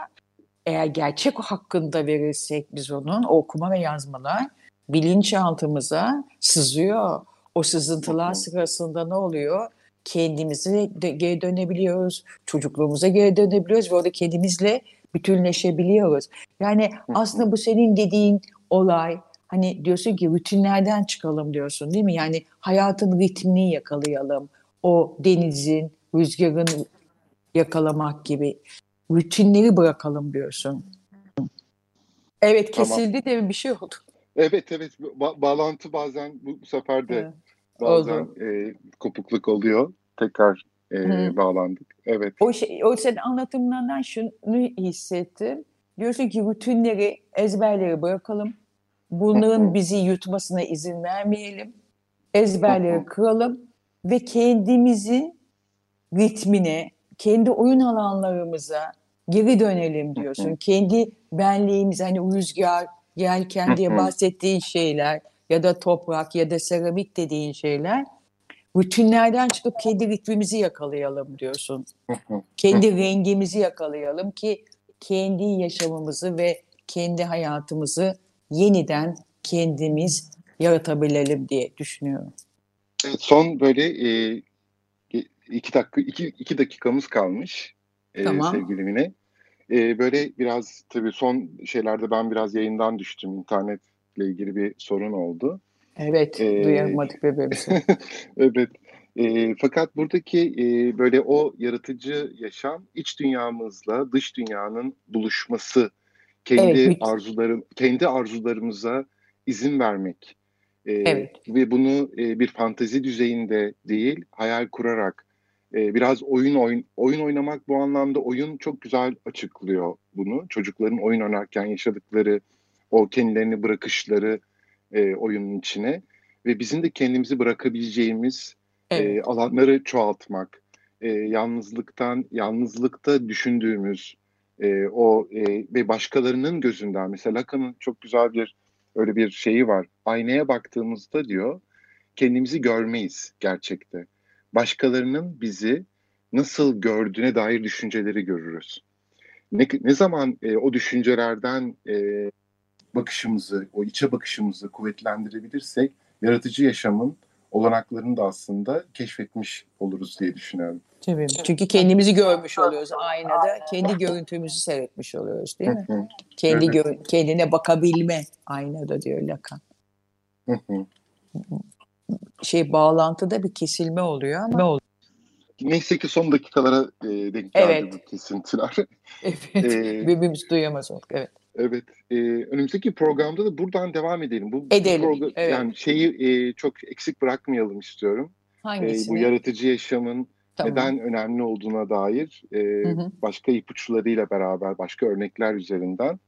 eğer gerçek hakkında verirsek biz onun o okuma ve yazmalar bilinçaltımıza sızıyor. O sızıntılar sırasında ne oluyor? Kendimize de geri dönebiliyoruz, çocukluğumuza geri dönebiliyoruz ve orada kendimizle bütünleşebiliyoruz. Yani aslında bu senin dediğin olay hani diyorsun ki rutinlerden çıkalım diyorsun değil mi? Yani hayatın ritmini yakalayalım. O denizin, rüzgarın yakalamak gibi rutinleri bırakalım diyorsun. Evet kesildi tamam. de bir şey oldu. Evet evet ba- bağlantı bazen bu, bu sefer de evet. Bazen e, kopukluk oluyor. Tekrar e, bağlandık. Evet. O şey, o senin anlatımlarından şunu hissettim. Diyorsun ki rutinleri, ezberleri bırakalım. Bunların bizi yutmasına izin vermeyelim. Ezberleri kıralım ve kendimizin ritmine, kendi oyun alanlarımıza geri dönelim diyorsun. Kendi benliğimiz hani rüzgar, yelken diye bahsettiğin şeyler ya da toprak ya da seramik dediğin şeyler rutinlerden çıkıp kendi ritmimizi yakalayalım diyorsun. kendi rengimizi yakalayalım ki kendi yaşamımızı ve kendi hayatımızı yeniden kendimiz yaratabilelim diye düşünüyorum. Son böyle e, iki dakika iki, iki dakikamız kalmış e, tamam. sevgili Mine. E, böyle biraz tabii son şeylerde ben biraz yayından düştüm. İnternetle ilgili bir sorun oldu. Evet, ee, duyamadık bebeğimizi. evet. E, fakat buradaki e, böyle o yaratıcı yaşam iç dünyamızla dış dünyanın buluşması, kendi evet, arzularım, kendi arzularımıza izin vermek e, evet. ve bunu e, bir fantezi düzeyinde değil, hayal kurarak e, biraz oyun oyun oyun oynamak bu anlamda oyun çok güzel açıklıyor bunu. Çocukların oyun oynarken yaşadıkları o kendilerini bırakışları e, oyunun içine ve bizim de kendimizi bırakabileceğimiz e, evet. e, alanları çoğaltmak, e, yalnızlıktan, yalnızlıkta düşündüğümüz e, o e, ve başkalarının gözünden mesela Lacan'ın çok güzel bir öyle bir şeyi var. Aynaya baktığımızda diyor kendimizi görmeyiz gerçekte. Başkalarının bizi nasıl gördüğüne dair düşünceleri görürüz. Ne, ne zaman e, o düşüncelerden e, bakışımızı, o içe bakışımızı kuvvetlendirebilirsek yaratıcı yaşamın olanaklarını da aslında keşfetmiş oluruz diye düşünüyorum. Tabii. Çünkü kendimizi görmüş oluyoruz aynada. Kendi görüntümüzü seyretmiş oluyoruz değil mi? Kendi evet. gö- kendine bakabilme aynada diyor Lacan. şey bağlantıda bir kesilme oluyor ama ne oluyor? Neyse ki son dakikalara e, denk geldi evet. bu kesintiler. evet. ee, Birbirimizi duyamaz olduk. Evet. Evet. E, önümüzdeki programda da buradan devam edelim. Bu, edelim. Bu program, evet. Yani şeyi e, çok eksik bırakmayalım istiyorum. Hangisini? E, bu yaratıcı yaşamın tamam. neden önemli olduğuna dair e, hı hı. başka ipuçlarıyla beraber, başka örnekler üzerinden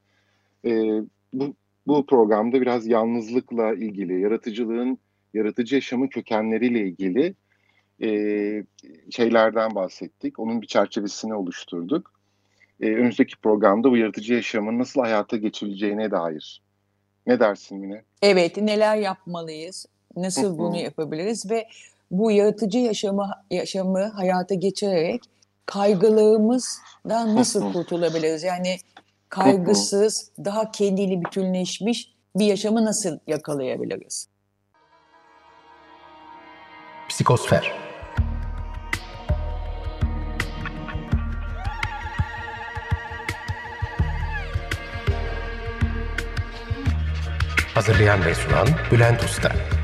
e, bu, bu programda biraz yalnızlıkla ilgili, yaratıcılığın, yaratıcı yaşamın kökenleriyle ilgili e, şeylerden bahsettik. Onun bir çerçevesini oluşturduk e, önümüzdeki programda bu yaratıcı yaşamın nasıl hayata geçirileceğine dair. Ne dersin yine? Evet, neler yapmalıyız? Nasıl bunu yapabiliriz ve bu yaratıcı yaşamı yaşamı hayata geçirerek kaygılarımızdan nasıl kurtulabiliriz? Yani kaygısız, daha kendiyle bütünleşmiş bir yaşamı nasıl yakalayabiliriz? Psikosfer Hazırlayan ve sunan Bülent Usta.